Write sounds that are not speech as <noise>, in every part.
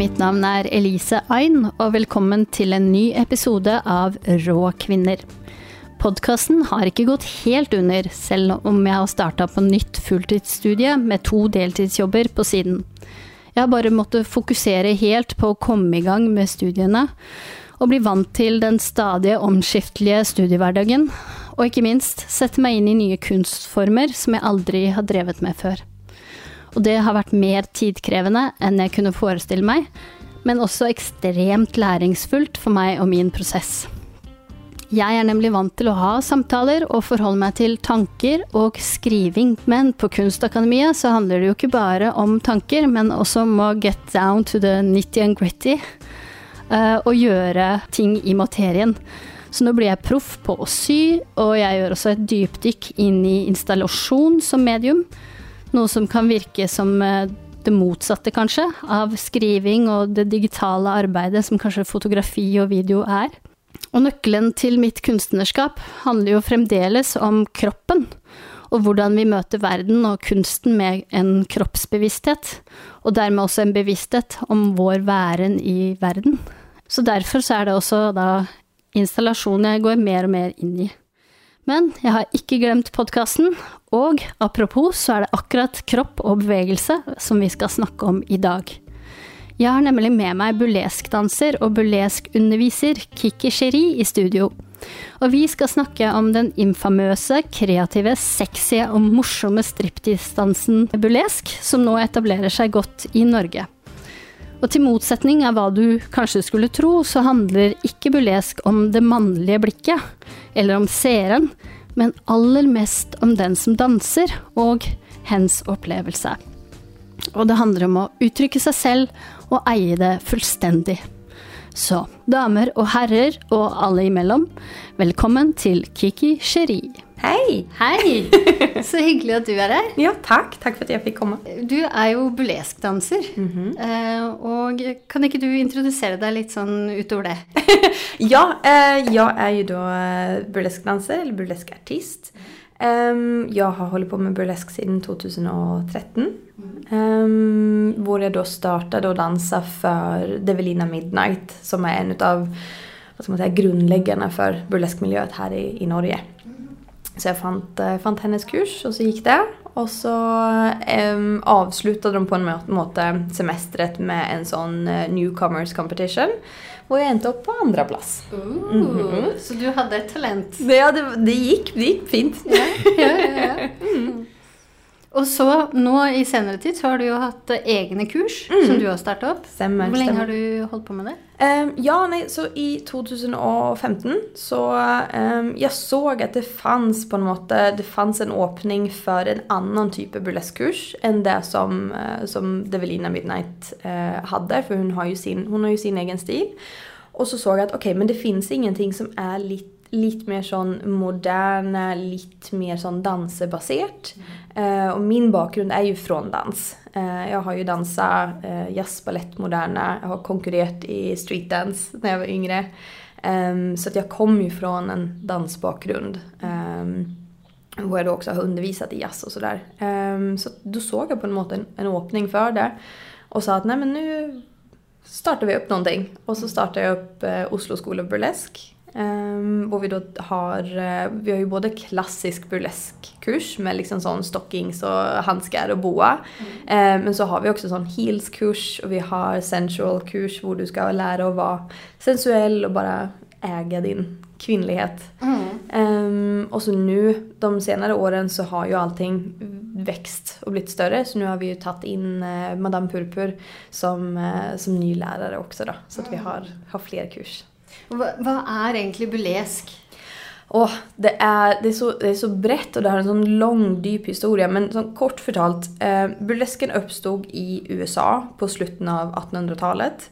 Mitt namn är Elise Ain, och välkommen till en ny episode av Rå kvinner. Podkasten har inte gått helt under, selv om jag har startat på nytt fulltidsstudie med två deltidsjobber på sidan. Jag har bara måttet fokusera helt på att komma igång med studierna och bli vant till den stadige omskiftliga studiehverdagen, Och inte minst sätta mig in i nya kunstformer som jag aldrig har drevet med før. Og det har vært mer tidkrevende enn jeg kunne forestille meg, men også ekstremt læringsfullt for meg og min prosess. Jeg er nemlig vant til å ha samtaler og forholde meg til tanker og skriving, men på Kunstakademiet så handler det jo ikke bare om tanker, men også om å get down to the nitty and gritty, och og gjøre ting i materien. Så nå blir jeg proff på å sy, og jeg gjør også et dypdykk inn i installasjon som medium. Noe som kan virke som eh, det motsatte, kanskje, av skriving og det digitale arbeidet som kanskje fotografi og video er. Og nøkkelen til mitt kunstnerskap handler jo fremdeles om kroppen, og hvordan vi møter verden og kunsten med en kroppsbevissthet, og dermed også en bevissthet om vår væren i verden. Så derfor så er det også da installasjonen jeg går mer og mer inn i. Men jeg har ikke glemt podkasten, og apropos så er det akkurat kropp og bevegelse som vi skal snakke om i dag. Jeg har nemlig med meg burleskdanser og burleskunderviser Kiki Sheri i studio. Og vi skal snakke om den infamøse, kreative, sexy og morsomme striptease-dansen burlesk, som nå etablerer seg godt i Norge. Og til motsetning av hva du kanskje skulle tro, så handler ikke burlesk om det mannlige blikket, eller om seeren, men aller mest om den som danser, og hens opplevelse. Og det handler om å uttrykke seg selv og eie det fullstendig. Så damer og herrer og alle imellom, velkommen til Kiki Cherie. Hej! Hei! <laughs> Så hyggelig at du er her. Ja, tack. Tack för att jag fick komma. Du er jo burleskdanser. eh, og kan ikke du introdusere deg litt sånn utover det? <laughs> Ja, eh, jag är ju då eh, burleskdansare eller burleskartist. Ehm, jag har hållit på med burlesk sedan 2013. Um, hvor jag då startade att dansa för Develina Midnight som är en av vad ska man säga, grundläggarna för burleskmiljöet här i, i Norge. Så jag fant, eh, fant hennes kurs og så gikk det. Og så um, avslutade de på en må- måte semesteret med en sånn eh, newcomers competition. Jeg endte opp på andra plass. Uh, Så du hadde et talent. Det, ja, det, det, gikk, det gikk fint. ja, ja, ja. <laughs> Mm. Og så, nå i senere tid, så har du jo hatt eh, egne kurs som du har starta opp. Stemmer. Hvor lenge stemmer. har du holdt på med det? Ehm, ja, nej, så i 2015 så ehm, jag såg att det fanns på något måte, det fanns en öppning för en annan typ av burleskkurs än det som, eh, som Develina Midnight eh, hade, för hon har ju sin, hon har ju sin egen stil. Och så såg jag att okej, men det finns ingenting som är lite lite mer sån moderna, lite mer sån danserbasert. Eh, och min bakgrund är ju från dans. Eh, jag har ju dansat eh, jazz, balett, moderna. Jag har konkurrerat i streetdance när jag var yngre. Ehm, så att jag kom ju från en dansbakgrund. Um, och jag då också har undervisat i jazz och sådär. Ehm, så då såg jag på något sätt en, en öppning för det. Och sa att nej men nu startar vi upp någonting. Och så startade jag upp eh, Oslo School of Burlesk. Um, och vi då har, eh, vi har ju både klassisk burleskkurs med liksom sån stockings och handskar och boa. Eh, men så har vi också sån heelskurs och vi har sensual kurs där du ska lära att vara sensuell och bara äga din kvinnlighet. Ehm, och så nu, de senare åren så har ju allting växt och blivit större. Så nu har vi ju tagit in eh, Madame Purpur som, eh, som ny lärare också då. Så att vi har, har fler kurs. Vad är egentligen burlesk? Det, är, det, är så, det är så brett och det har en sån lång, djup historia. Men som kort förtalt, eh, burlesken uppstod i USA på slutet av 1800-talet.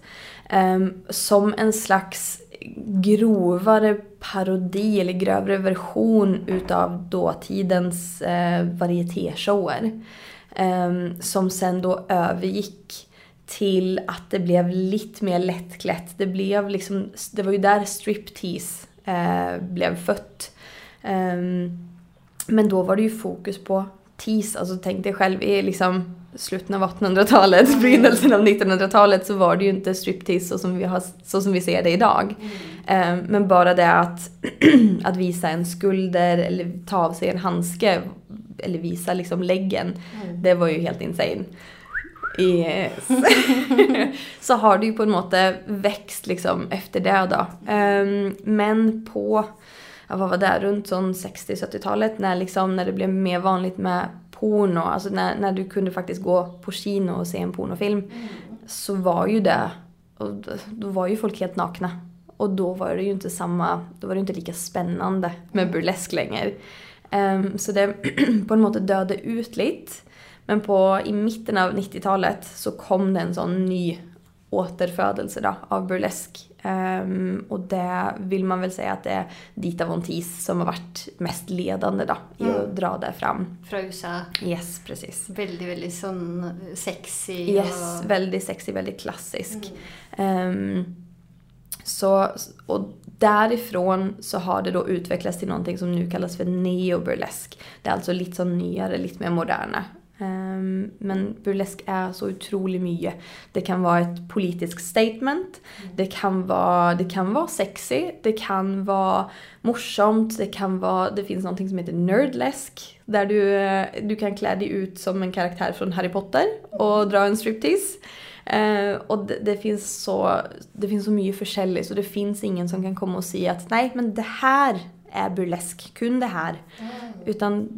Eh, som en slags grovare parodi eller grövre version utav dåtidens eh, varietéshower. Eh, som sen då övergick till att det blev lite mer lättklätt. Det blev liksom, det var ju där striptease eh, blev fött. Ehm, men då var det ju fokus på tease, alltså tänk dig själv i liksom slutet av 1800-talet, mm. begynnelsen av 1900-talet så var det ju inte striptease så som vi, har, så som vi ser det idag. Mm. Um, men bara det att, <clears throat> att visa en skulder eller ta av sig en handske eller visa liksom läggen, mm. det var ju helt insane. Yes. <laughs> så har det ju på en måte växt liksom efter det då. Um, men på, ja, vad var det, runt 60-70-talet när, liksom, när det blev mer vanligt med porno, alltså när, när du kunde faktiskt gå på kino och se en pornofilm mm. så var ju det, och då var ju folk helt nakna. Och då var det ju inte samma, då var det inte lika spännande med burlesk längre. Um, så det <clears throat> på en måte döde ut lite. Men på, i mitten av 90-talet så kom det en sån ny återfödelse då, av burlesk. Um, och det vill man väl säga att det är Dita Von Teese som har varit mest ledande då i mm. att dra det fram. Från USA. Yes, precis. Väldigt, väldigt sån sexy. Yes, och... väldigt sexy, väldigt klassisk. Mm. Um, så, och därifrån så har det då utvecklats till någonting som nu kallas för neoburlesk. Det är alltså lite så nyare, lite mer moderna. Um, men burlesk är så otroligt mycket. Det kan vara ett politiskt statement, mm. det, kan vara, det kan vara sexy, det kan vara morsomt, det kan vara, det finns någonting som heter nerdlesk. Där du, eh, du kan klä dig ut som en karaktär från Harry Potter och dra en striptease. Uh, och det, det, finns så, det finns så mycket försäljning så det finns ingen som kan komma och säga att nej men det här är burlesk, kun det här. Mm. Utan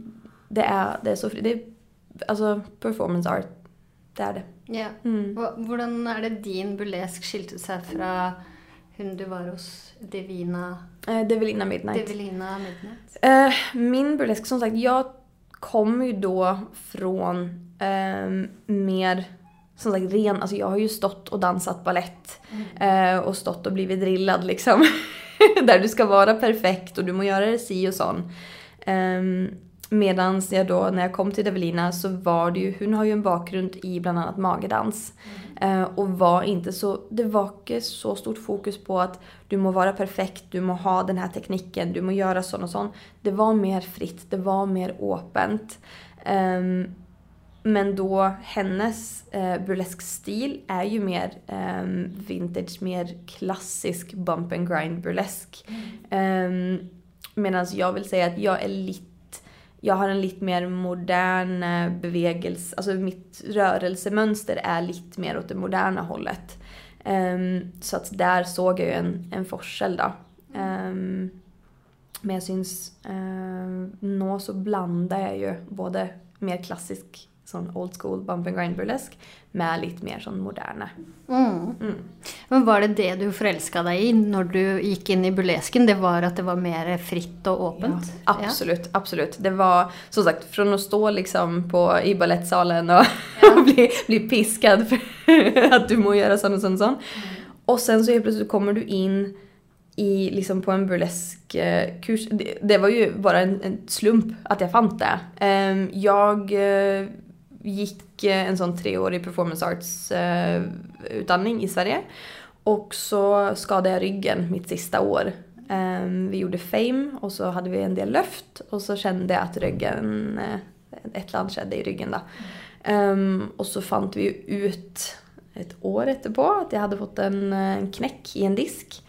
det är, det är så det alltså performance art, det är det. Ja. Mm. Hvordan er det din burlesk skilte sig från hon du var hos Devina? Eh, Develina Midnight. Develina Midnight. Eh, min burlesk, som sagt, jag kommer ju då från eh, mer som sagt ren, alltså jag har ju stått och dansat ballett mm. eh, och stått och blivit drillad liksom. <laughs> Där du ska vara perfekt och du må göra det si och sån. Um, Medan jag då, när jag kom till Evelina så var det ju, hon har ju en bakgrund i bland annat magedans. Mm. Eh, och var inte så, det var inte så stort fokus på att du må vara perfekt, du må ha den här tekniken, du må göra sån och sån. Det var mer fritt, det var mer öppet. Eh, men då hennes eh, burlesk-stil är ju mer eh, vintage, mer klassisk bump and grind burlesk. Mm. Eh, Medan jag vill säga att jag är lite jag har en lite mer modern eh, bevegelse, alltså mitt rörelsemönster är lite mer åt det moderna hållet. Um, så att där såg jag ju en, en forskel då. Um, men jag syns, um, nå så blandar jag ju både mer klassisk sån old school bump and grind burlesk med lite mer sån moderna. Mm. Mm. Men var det det du förälskade dig i när du gick in i burlesken? Det var att det var mer fritt och öppet? Ja, absolut, ja. absolut. Det var som sagt från att stå liksom på, i ballettsalen och, ja. och <laughs> bli, bli piskad för <laughs> att du må göra sån och sån och sån. Mm. Och sen så helt plötsligt kommer du in i, liksom på en burleskkurs. Det, det var ju bara en, en, slump att jag fann det. Um, jag uh, gick eh, en sån treårig performance arts eh, i Sverige. Och så skadade jag ryggen mitt sista år. Ehm, vi gjorde Fame och så hade vi en del löft och så kände jag att ryggen, eh, ett land skedde i ryggen då. Ehm, och så fann vi ut ett år efterpå att jag hade fått en, knäck i en disk.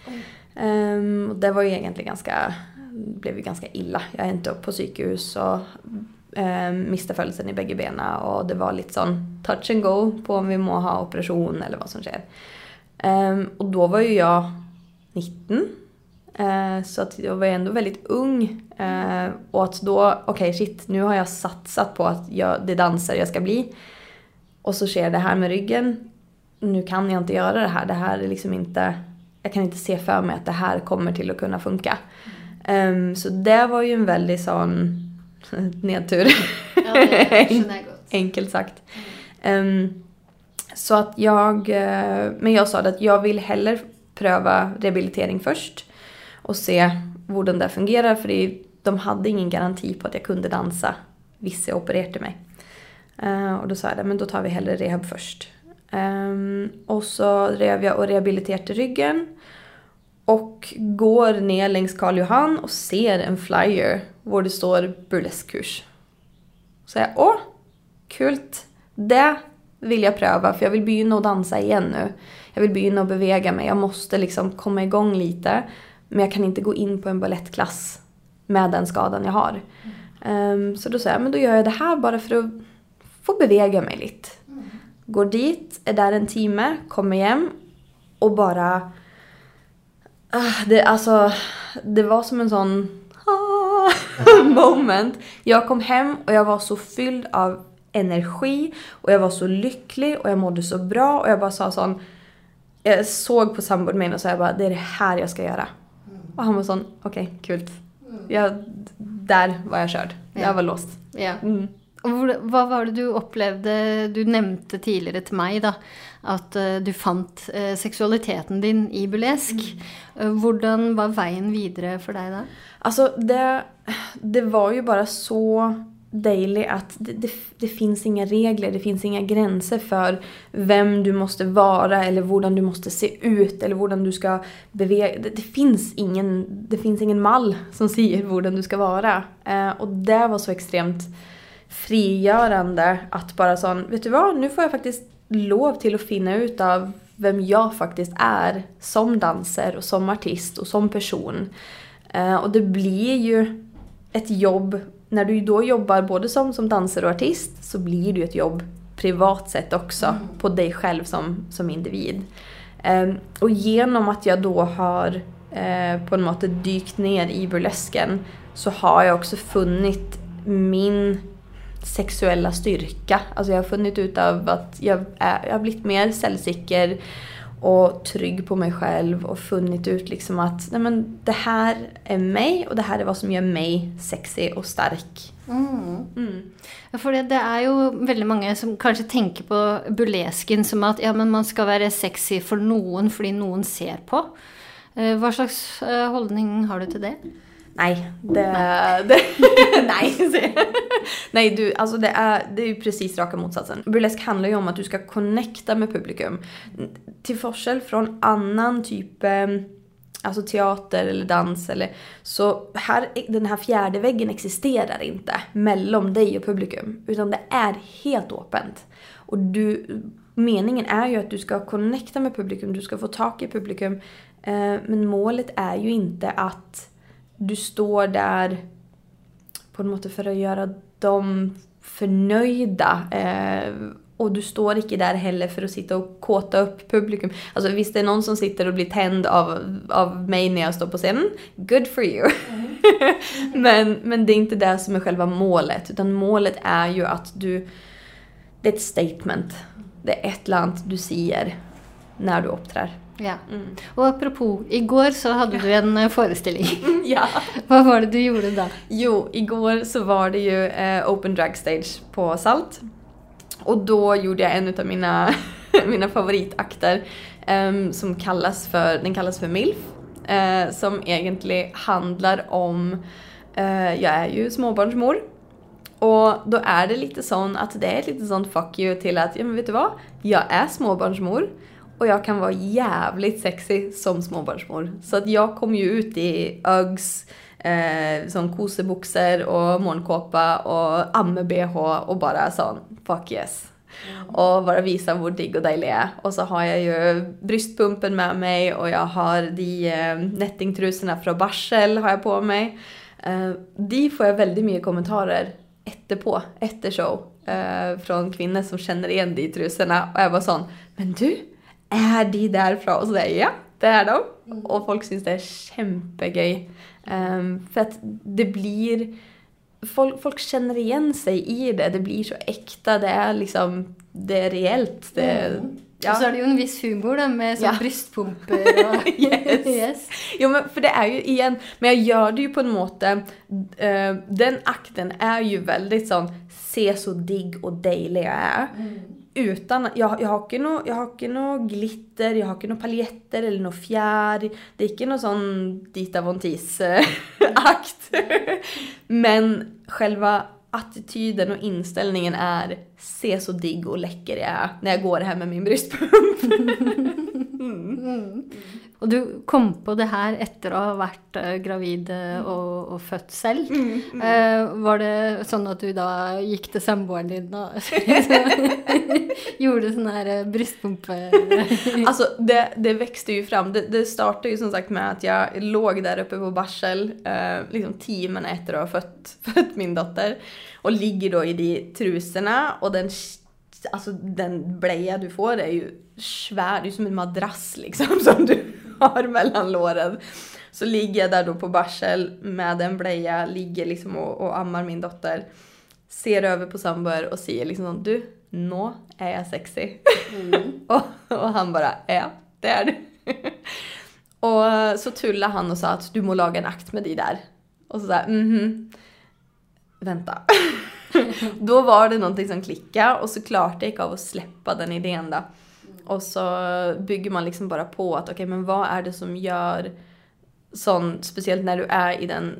Ehm, och det var ju egentligen ganska, blev ju ganska illa. Jag är inte upp på psykhus och eh, miste födelsen i bägge benen och det var lite sån touch and go på om vi må ha operation eller vad som sker. Eh, och då var ju jag 19. Eh, så att jag var ändå väldigt ung. Eh, och att då, okej okay, shit, nu har jag satsat på att jag, det dansare danser jag ska bli. Och så sker det här med ryggen. Nu kan jag inte göra det här. Det här är liksom inte, jag kan inte se för mig att det här kommer till att kunna funka. Um, så det var ju en väldigt sån <laughs> nedtur. Ja, <laughs> Enkelt sagt. Mm. Um, så att jag, uh, men jag sa att jag vill hellre pröva rehabilitering först och se hur den där fungerar för det, de hade ingen garanti på att jag kunde dansa vissa opererade mig. Uh, och då sa jag men då tar vi hellre rehab först. Um, och så rev jag och rehabiliterade ryggen och går ner längs Karl Johan och ser en flyer hvor det står burleskkurs. Så jag, åh, kult. Det vill jag pröva för jag vill börja att dansa igen nu. Jag vill börja att bevega mig. Jag måste liksom komma igång lite. Men jag kan inte gå in på en ballettklass med den skadan jag har. Um, så då säger jag, men då gör jag det här bara för att få bevega mig lite. Går dit, är där en timme, kommer hem och bara... Uh, det, alltså, det var som en sån <laughs> moment. Jag kom hem och jag var så fylld av energi och jag var så lycklig och jag mådde så bra och jag bara sa sån... Jag såg på sambon min och sa jag bara, det är det här jag ska göra. Mm. Och han var sån, okej, okay, kul. Mm. Jag, där var jag körd. Ja. Jag var låst. Ja. Mm. Och vad var det du upplevde, du nämnde tidigare till mig då, att uh, du fann uh, sexualiteten din i burlesk. Mm. Uh, Hur var vägen vidare för dig då? Alltså det, det var ju bara så daily att det, det, det, finns inga regler, det finns inga gränser för vem du måste vara eller hur du måste se ut eller hur du ska bevega det, det, finns ingen, det finns ingen mall som säger hur du ska vara. Eh, och det var så extremt frigörande att bara sån, vet du vad, nu får jag faktiskt lov till att finna ut av vem jag faktiskt är som danser och som artist och som person. Eh, och det blir ju ett jobb när du då jobbar både som, som dansare och artist så blir det ju ett jobb privat sett också mm. på dig själv som, som individ. Um, och genom att jag då har uh, på något sätt dykt ner i burlesken så har jag också funnit min sexuella styrka. Alltså jag har funnit ut av att jag, är, jag har blivit mer säljsikker och trygg på mig själv och funnit ut liksom att nej men, det här är mig och det här är vad som gör mig sexig och stark. Mm. Mm. För det, det, är ju väldigt många som kanske tänker på burlesken som att ja, men man ska vara sexig för någon för någon ser på. Eh, vad slags eh, hållning har du till det? Nej, det... Nej, <laughs> det, nej, nej du, alltså det är, det är ju precis raka motsatsen. Burlesk handlar ju om att du ska connecta med publikum. Till forskel från annan typ eh, alltså teater eller dans eller så här, den här fjärde väggen existerar inte mellan dig och publikum utan det är helt öppet. Och du, meningen är ju att du ska connecta med publikum, du ska få tag i publikum eh, men målet är ju inte att du står där på något sätt för att göra dem förnöjda. Eh, och du står inte där heller för att sitta och kåta upp publikum. Alltså visst det är någon som sitter och blir tänd av, av mig när jag står på scenen, good for you. Mm. <laughs> men, men det är inte det som är själva målet, utan målet är ju att du, det är ett statement. Det är ett land du säger när du uppträder. Ja. Mm. Och apropå, igår så hade du en eh, föreställning. <laughs> ja. <laughs> Vad var det du gjorde då? Jo, igår så var det ju eh, Open Drag Stage på Salt. Och då gjorde jag en av mina, <laughs> mina favoritakter um, som kallas för, den kallas för MILF. Uh, som egentligen handlar om, uh, jag är ju småbarnsmor. Och då är det lite sån att det är lite sån fuck you till att, ja men vet du vad? Jag är småbarnsmor och jag kan vara jävligt sexig som småbarnsmor. Så att jag kom ju ut i Uggs, eh, som koseboxer och morgonkåpa och amme-bh och bara sån fuck yes. Mm. Och bara visa hur digg och dejlig jag är. Och så har jag ju bröstpumpen med mig och jag har de eh, nettingtrusorna från Barsel har jag på mig. Eh, de får jag väldigt mycket kommentarer efterpå, efter show. Eh, från kvinnor som känner igen de trusorna och jag var sån, men du, är de därifrån? Och så säger ja, det är de. Mm. Och folk syns det är kämpegöj. Um, för att det blir... Folk, folk känner igen sig i det, det blir så äkta, det är liksom... Det är reellt. Det, mm. Ja. Och så är det ju en viss humor där med så ja. bröstpumpor <laughs> och... yes. yes. Jo men för det är ju igen, men jag gör det ju på en måte, uh, den akten är ju väldigt sån, se så digg och dejlig jag är. Mm utan, jag, jag har inte något, jag har inte något glitter, jag har inte några paljetter eller något fjär. Det är inte någon sån Dita Von akt Men själva attityden och inställningen är se så digg och läcker jag är när jag går här med min bröstpump. <laughs> mm. Och du kom på det här efter att ha varit uh, gravid uh, och, och fött själv. Mm, mm. Uh, var det så att du då gick till samboeren din och <laughs> gjorde sån här bröstpumpe? <laughs> alltså det, det växte ju fram. Det, det, startade ju som sagt med att jag låg där uppe på Barsel liksom timmen efter att ha fött, <laughs> fött min dotter. Och ligger då i de trusorna och den Alltså den blöja du får är ju svär, det är som en madrass liksom som du har <laughs> mellan låren. Så ligger jag där då på Barsel med en blöja, ligger liksom och, och ammar min dotter. Ser över på samboer och säger liksom du, nå är jag sexy. Mm. <laughs> och, och, han bara, ja det är du. <laughs> och så tullade han och sa att du må laga en akt med dig där. Och så såhär, mhm. Vänta. då var det någonting som klickade och så klart det gick av att släppa den idén då. Och så bygger man liksom bara på att okej okay, men vad är det som gör sån, speciellt när du är i den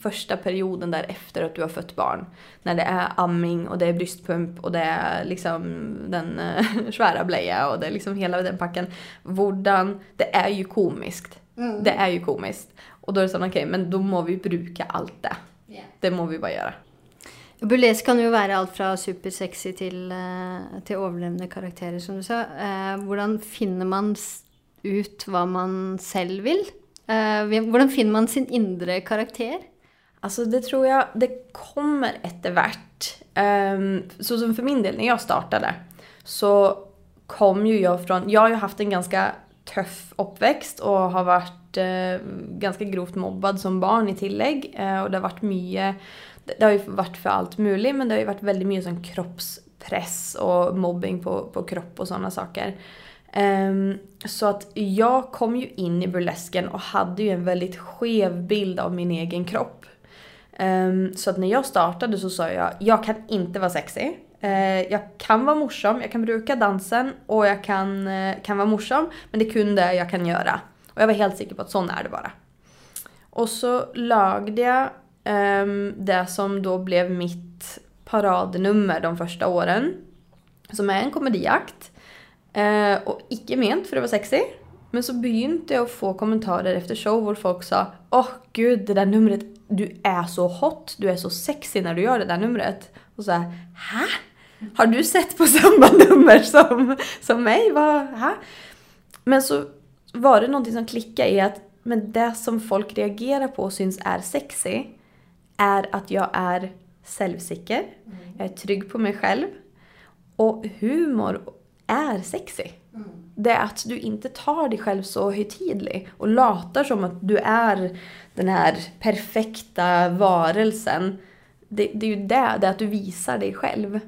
första perioden där efter att du har fött barn. När det är amming och det är bröstpump och det är liksom den äh, <laughs> svära blöja och det är liksom hela den packen. Vordan, det är ju komiskt. Mm. Det är ju komiskt. Och då är det så okej okay, men då må vi bruka allt det. Yeah. Det må vi bara göra. Burlesk kan ju vara allt från supersexy till, eh, til overlevende karakterer, karaktärer som du sa. Eh, Hur finner man ut vad man själv vill? Eh, Hur finner man sin inre karaktär? Alltså det tror jag, det kommer eftervärt. Um, ehm, så som för min del, när jag startade så kom ju jag från, jag har ju haft en ganska tuff uppväxt och har varit uh, ganska grovt mobbad som barn i tillägg. Uh, och det har varit mycket det har ju varit för allt möjligt men det har ju varit väldigt mycket sån kroppspress och mobbing på, på kropp och sådana saker. Um, så att jag kom ju in i burlesken och hade ju en väldigt skev bild av min egen kropp. Um, så att när jag startade så sa jag, jag kan inte vara sexig. Uh, eh, jag kan vara morsom, jag kan bruka dansen och jag kan, uh, kan vara morsom. Men det kunde jag kan göra. Och jag var helt säker på att sån är det bara. Och så lagde jag Ehm, det som då blev mitt paradnummer de första åren. Som är en komediakt. Uh, och icke ment för att vara sexy. Men så begynte jag att få kommentarer efter show där folk sa Åh oh, gud, det där numret, du är så hot, du är så sexy när du gör det där numret. Och så här, Hä? Har du sett på <laughs> samma nummer som, som mig? Vad, hä? Men så var det någonting som klickade i att men det som folk reagerar på och syns är sexy är att jag är självsäker, mm. jag är trygg på mig själv. Och humor är sexy. Mm. Det är att du inte tar dig själv så högtidlig och latar som att du är den här perfekta varelsen. Det, det är ju det, det är att du visar dig själv.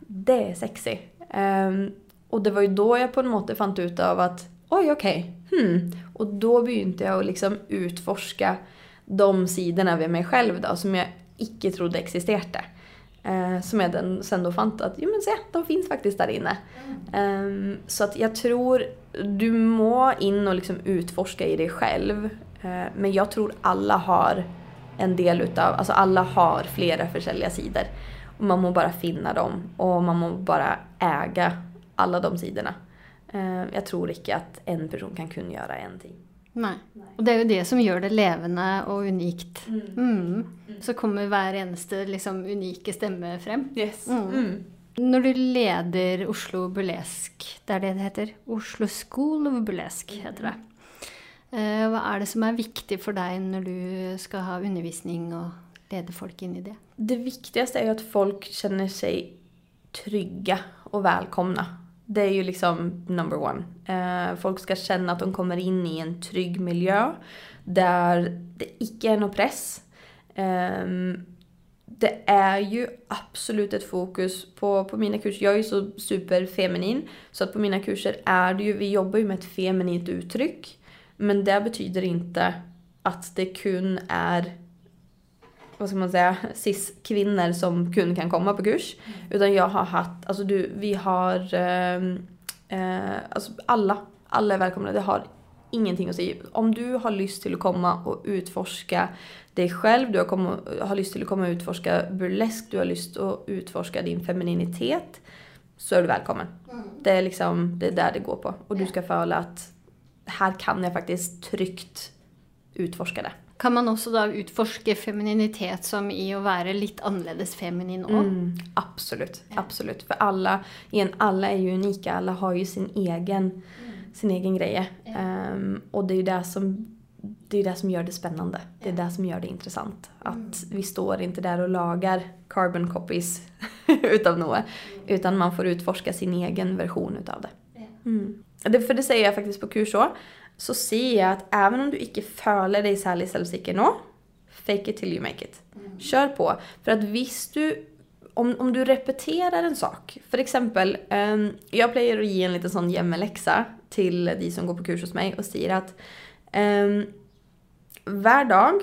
Det är sexy. Um, och det var ju då jag på något sätt fann ut av att oj okej, okay, hmm. Och då begynte jag att liksom utforska de sidorna vid mig själv då, som jag icke trodde existerade. Eh, som jag den, sen då fann att, jo men se, de finns faktiskt där inne. Mm. Eh, så att jag tror, du må in och liksom utforska i dig själv. Eh, men jag tror alla har en del utav, alltså alla har flera försäljliga sidor. Och man må bara finna dem och man må bara äga alla de sidorna. Eh, jag tror inte att en person kan kunna göra en ting. Nej. Och det är ju det som gör det levande och unikt. Mm. Mm. mm. Så kommer hver eneste liksom, unike stemme frem. Yes. Mm. mm. Når du leder Oslo Burlesk, det är det det heter, Oslo School of Burlesk heter det. Eh, vad är det som är viktigt för dig när du ska ha undervisning och leda folk in i det? Det viktigaste är ju att folk känner sig trygga och välkomna. Det är ju liksom number one. Eh, folk ska känna att de kommer in i en trygg miljö där det icke är någon press. Eh, det är ju absolut ett fokus på, på mina kurser. Jag är ju så superfeminin så att på mina kurser är det ju, vi jobbar ju med ett feminint uttryck. Men det betyder inte att det kun är vad ska man säga, cis-kvinnor som kun kan komma på kurs. Mm. Utan jag har haft, alltså du, vi har, eh, eh, alltså alla, alla är välkomna. Det har ingenting att säga. Om du har lust till att komma och utforska dig själv, du har, komma, har lust till att komma och utforska burlesk, du har lust att utforska din femininitet, så är du välkommen. Mm. Det är liksom, det är där det går på. Och du ska föra att här kan jag faktiskt tryggt utforska det. Kan man också då utforska femininitet som i att vara lite annorlunda feminin också? Mm, absolut, absolut. För alla, igen, alla är ju unika, alla har ju sin egen, sin egen grej. Um, och det är ju det som det är det som gör det spännande. Det är det som gör det intressant. Att vi står inte där och lagar carbon copies <laughs> utav något. Utan man får utforska sin egen version utav det. Mm. det för det säger jag faktiskt på kurs så. Så ser jag att även om du inte följer dig särskilt selvsikker nå, fake it till you make it. Kör på. För att visst du om, om du repeterar en sak, för exempel, um, jag plejer att ge en liten sån hemläxa till de som går på kurs hos mig och säger att um, hver dag,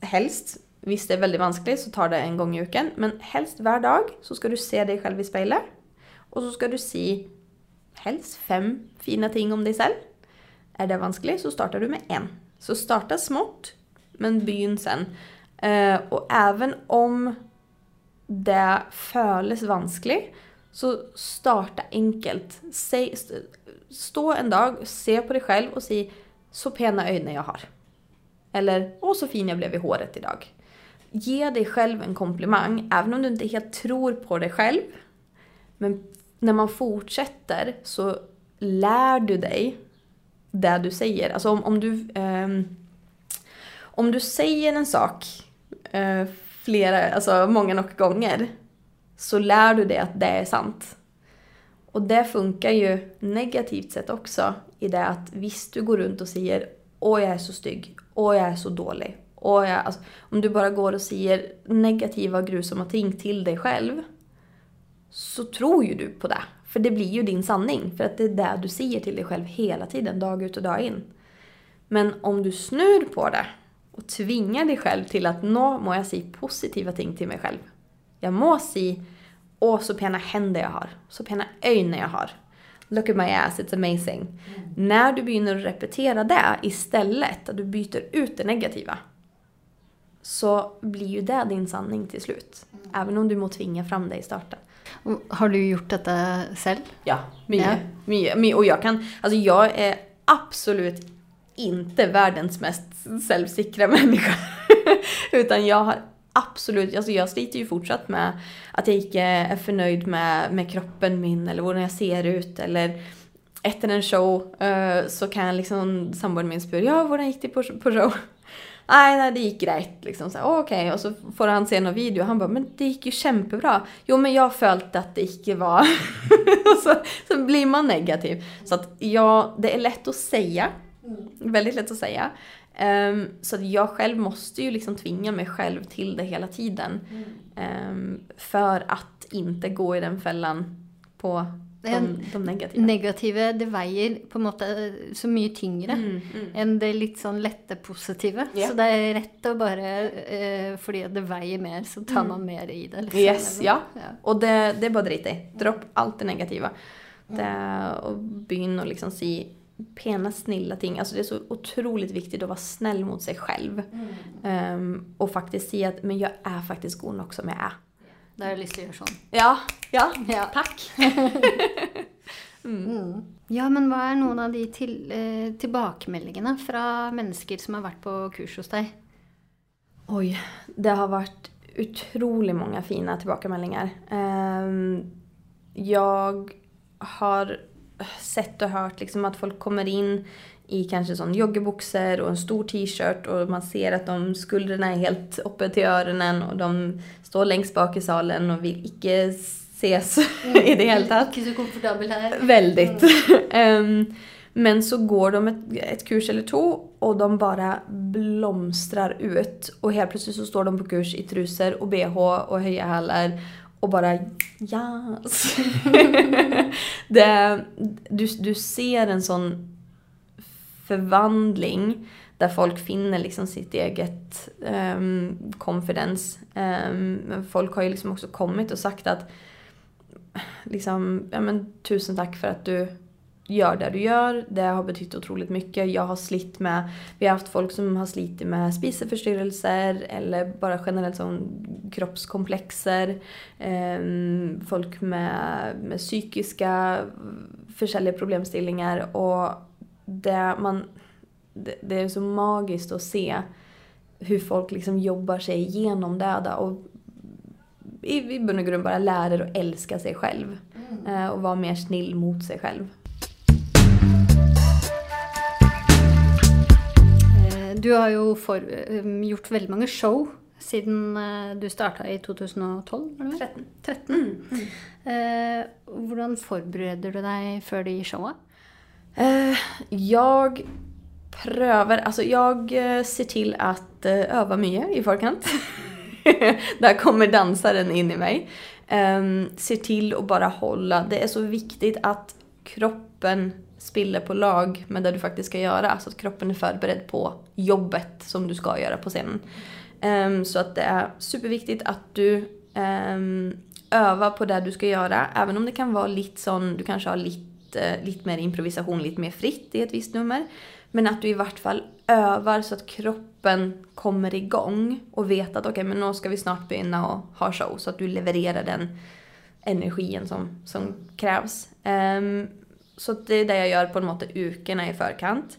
helst, hvis det är väldigt vanskelig, så tar det en gång i veckan, men helst hver dag så ska du se dig själv i speilet, och så ska du si helst fem fina ting om dig själv. Är det vanskelig, så startar du med en. Så starta smått, men begynn sen. Uh, och även om det känns vanskligt så starta enkelt. Se, stå en dag, se på dig själv och säg så pena ögon jag har. Eller åh så fin jag blev i håret idag. Ge dig själv en komplimang, även om du inte helt tror på dig själv. Men när man fortsätter så lär du dig det du säger. Alltså om, om du eh, om du säger en sak eh, flera, alltså många nog gånger så lär du dig att det är sant. Och det funkar ju negativt sett också i det att visst du går runt och säger åh jag är så stygg, åh jag är så dålig. Åh, jag, alltså, om du bara går och säger negativa och grusamma ting till dig själv så tror ju du på det. För det blir ju din sanning. För att det är det du säger till dig själv hela tiden, dag ut och dag in. Men om du snur på det och tvingar dig själv till att nå må jag säga positiva ting till mig själv. Jag må säga åh så pena händer jag har, så pena ögon jag har. Look at my ass, it's amazing. Mm. När du börjar repetera det istället, att du byter ut det negativa, så blir ju det din sanning till slut. Mm. Även om du må tvinga fram det i starten. Har du gjort detta själv? Ja, mycket. Ja. mycket, mycket. Och jag kan, alltså jag är absolut inte världens mest självsäkra <laughs> människa. Utan jag har absolut, alltså jag sliter ju fortsatt med att jag inte är förnöjd med, med kroppen min eller hur jag ser ut eller efter en show uh, så kan jag liksom samboen min fråga ja, hur gick det på, på show? Nej, nej, det gick rätt liksom. Okej, okay. och så får han se någon video och han bara, men det gick ju kämpebra. Jo, men jag följt att det inte var. <laughs> så, så blir man negativ. Så att ja, det är lätt att säga. Mm. Väldigt lätt att säga. Um, så att jag själv måste ju liksom tvinga mig själv till det hela tiden. Mm. Um, för att inte gå i den fällan på de, de negativa. Negativa det väger på något så mycket tyngre mm, mm. än det lite sån lätta positiva. Yeah. Så det är rätt att bara, eh, för det väger mer så tar man mer i det. Liksom. Yes, ja. ja. Och det, det är bara drit i. Dropp allt det negativa. Det, och begynn att liksom se pena, snilla ting. Alltså det är så otroligt viktigt att vara snäll mot sig själv. Mm. Um, och faktiskt se att men jag är faktiskt god nog som jag är. Lust att göra sån. Ja, ja, ja. tack. <laughs> mm. Mm. Ja, men vad är några av de till, eh, tillbakemeldingarna från människor som har varit på kurs hos dig? Oj, det har varit otroligt många fina tillbakemeldingar. Um, jag har sett och hört liksom att folk kommer in i kanske sån joggerboxer och en stor t-shirt och man ser att de skuldrorna är helt uppe till öronen och de står längst bak i salen och vill icke ses mm. <laughs> i det hela taget. Inte så komfortabel här. Väldigt. Mm. <laughs> um, men så går de ett, ett, kurs eller två och de bara blomstrar ut. Och helt plötsligt så står de på kurs i trusor och bh och höja hälar och bara yes. <laughs> det, du, du ser en sån förvandling där folk finner liksom sitt eget um, confidence. Um, folk har ju liksom också kommit och sagt att liksom, ja men tusen tack för att du gör det du gör. Det har betytt otroligt mycket. Jag har slitt med, vi har haft folk som har slitit med spiseförstyrrelser eller bara generellt som kroppskomplexer. Um, folk med, med psykiska mm, försäljande problemställningar och det, man, det, det är så magiskt att se hur folk liksom jobbar sig igenom det och i, i grund och grund bara lär er att älska sig själv. Mm. Och vara mer snill mot sig själv. Du har ju for, gjort väldigt många show sedan du startade i 2012? Var det 13. 13. Mm. Mm. Eh, Hur förbereder du dig för det showet? Eh, jag prövar, alltså jag eh, ser till att eh, öva mycket i förkant. <laughs> Där kommer dansaren in i mig. Ehm, ser till att bara hålla, det är så viktigt att kroppen spiller på lag med det du faktiskt ska göra. Så att kroppen är förberedd på jobbet som du ska göra på scenen. Um, så att det är superviktigt att du um, övar på det du ska göra. Även om det kan vara lite sån, du kanske har lite, lite mer improvisation, lite mer fritt i ett visst nummer. Men att du i vart fall övar så att kroppen kommer igång och vet att okej, okay, men nu ska vi snart börja och ha show. Så att du levererar den energin som, som krävs. Um, så det är det jag gör på en måte ukerna i förkant.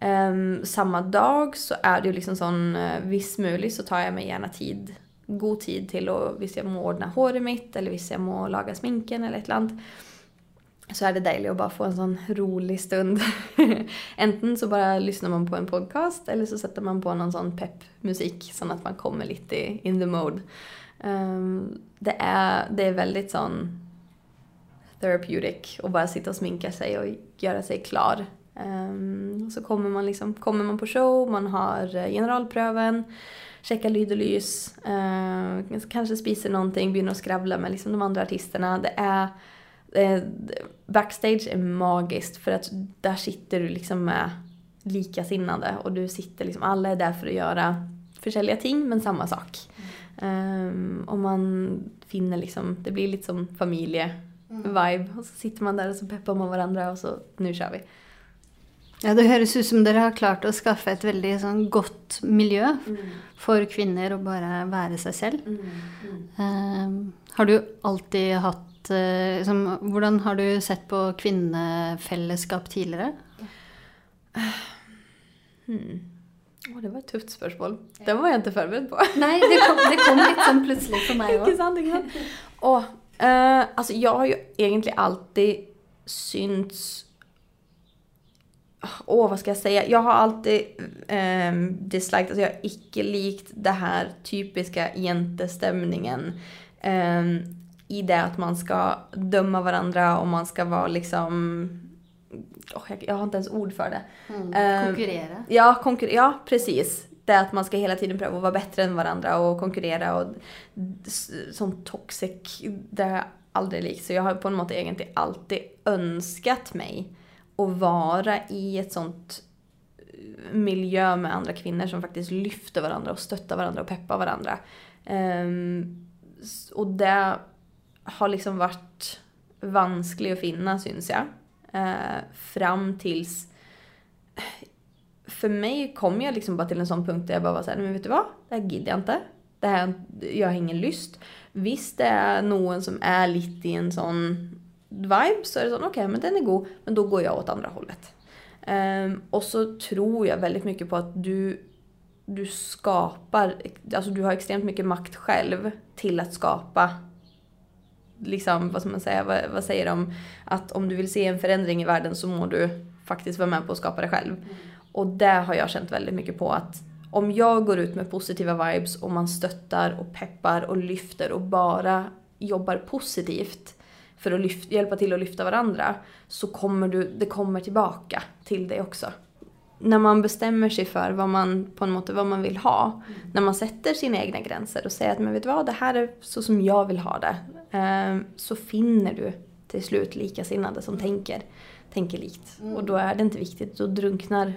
Um, samma dag så är det ju liksom sån, uh, viss möjligt så tar jag mig gärna tid, god tid till att, visst jag må ordna håret mitt eller visst jag må laga sminken eller ett eller annat så är det dejligt att bara få en sån rolig stund. <laughs> Enten så bara lyssnar man på en podcast eller så sätter man på någon sån peppmusik så att man kommer lite in the mode. Um, det, är, det är väldigt sån therapeutic att bara sitta och sminka sig och göra sig klar. Um, så kommer man, liksom, kommer man på show, man har eh, generalpröven, checkar lyd och lys, uh, kanske spiser någonting, börjar skravla med liksom de andra artisterna. Det är backstage är magiskt för att där sitter du liksom med likasinnade och du sitter liksom, alla är där för att göra försäljliga ting men samma sak. Mm. Um, och man finner liksom, det blir lite som familje-vibe mm. och så sitter man där och så peppar man varandra och så nu kör vi. Ja, det høres ut som dere har klart å skaffe et veldig sånn, godt miljø mm. for kvinner å bare være seg selv. Mm. Um, har du alltid hatt Eh, liksom, hvordan har du sett på kvinnefellesskap tidligere? <sighs> Hmm. Oh, det var ett tufft spörsmål. Det var jag inte förberedd på. <laughs> Nej, det kom, det kom lite som plötsligt för mig också. sant, inte sant. Och, uh, alltså jag har ju egentligen alltid synts Åh, oh, vad ska jag säga? Jag har alltid um, dislikat, alltså jag har icke likt det här typiska jentestämningen. Um, i det att man ska döma varandra och man ska vara liksom oh, jag, jag, har inte ens ord för det. Mm. Uh, konkurrera. Ja, konkur ja, precis. Det att man ska hela tiden pröva att vara bättre än varandra och konkurrera och sån toxic, det har jag aldrig likt. Så jag har på något sätt egentligen alltid önskat mig att vara i ett sånt eh, miljö med andra kvinnor som faktiskt lyfter varandra och stöttar varandra och peppar varandra. Um, och det har liksom varit vansklig att finna syns jag. Eh, fram tills... För mig kom jag liksom bara till en sån punkt där jag bara var såhär, men vet du vad? Det här gillar jag inte. Det här, jag har ingen lust. Visst det är någon som är lite i en sån vibe så är det sån, okej okay, men den är god, men då går jag åt andra hållet. Um, och så tror jag väldigt mycket på att du, du skapar, alltså du har extremt mycket makt själv till att skapa liksom, vad ska man säga, vad, vad, säger de? Att om du vill se en förändring i världen så må du faktiskt vara med på att skapa det själv. Mm. Och det har jag känt väldigt mycket på att om jag går ut med positiva vibes och man stöttar och peppar och lyfter och bara jobbar positivt för att lyfta, hjälpa till att lyfta varandra så kommer du, det kommer tillbaka till dig också när man bestämmer sig för vad man, på något vad man vill ha, mm. när man sätter sina egna gränser och säger att men vet du vad, det här är så som jag vill ha det, eh, så finner du till slut likasinnade som tänker, tänker likt. Mm. Och då är det inte viktigt, då drunknar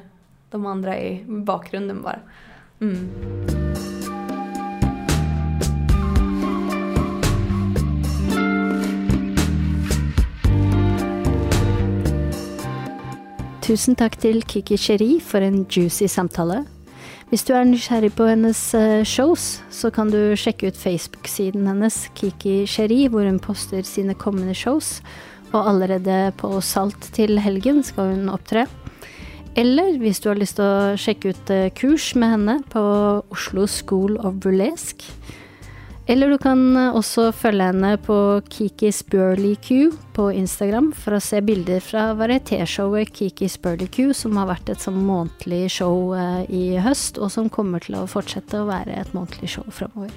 de andra i bakgrunden bara. Mm. Tusen takk til Kiki Cheri for en juicy samtale. Hvis du er nysgjerrig på hennes eh, shows, så kan du sjekke ut Facebook-siden hennes, Kiki Cheri, hvor hun poster sine kommende shows. Og allerede på Salt til helgen skal hun opptre. Eller hvis du har lyst til å sjekke ut eh, kurs med henne på Oslo School of Burlesque. Eller du kan eh, också följa henne på Kikis Burley Q på Instagram för att se bilder från varietéshowet Kikis Burley Q, som har varit ett sånn månedlig show eh, i höst och som kommer till att fortsätta att vara ett månatligt show framöver.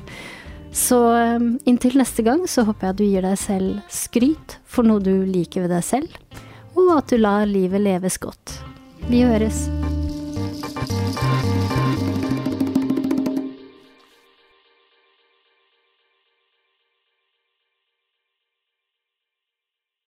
Så eh, intill nästa gång så hoppas jag att du ger dig själv skryt för något du liker med dig själv och att du låter livet levas gott. Vi hörs!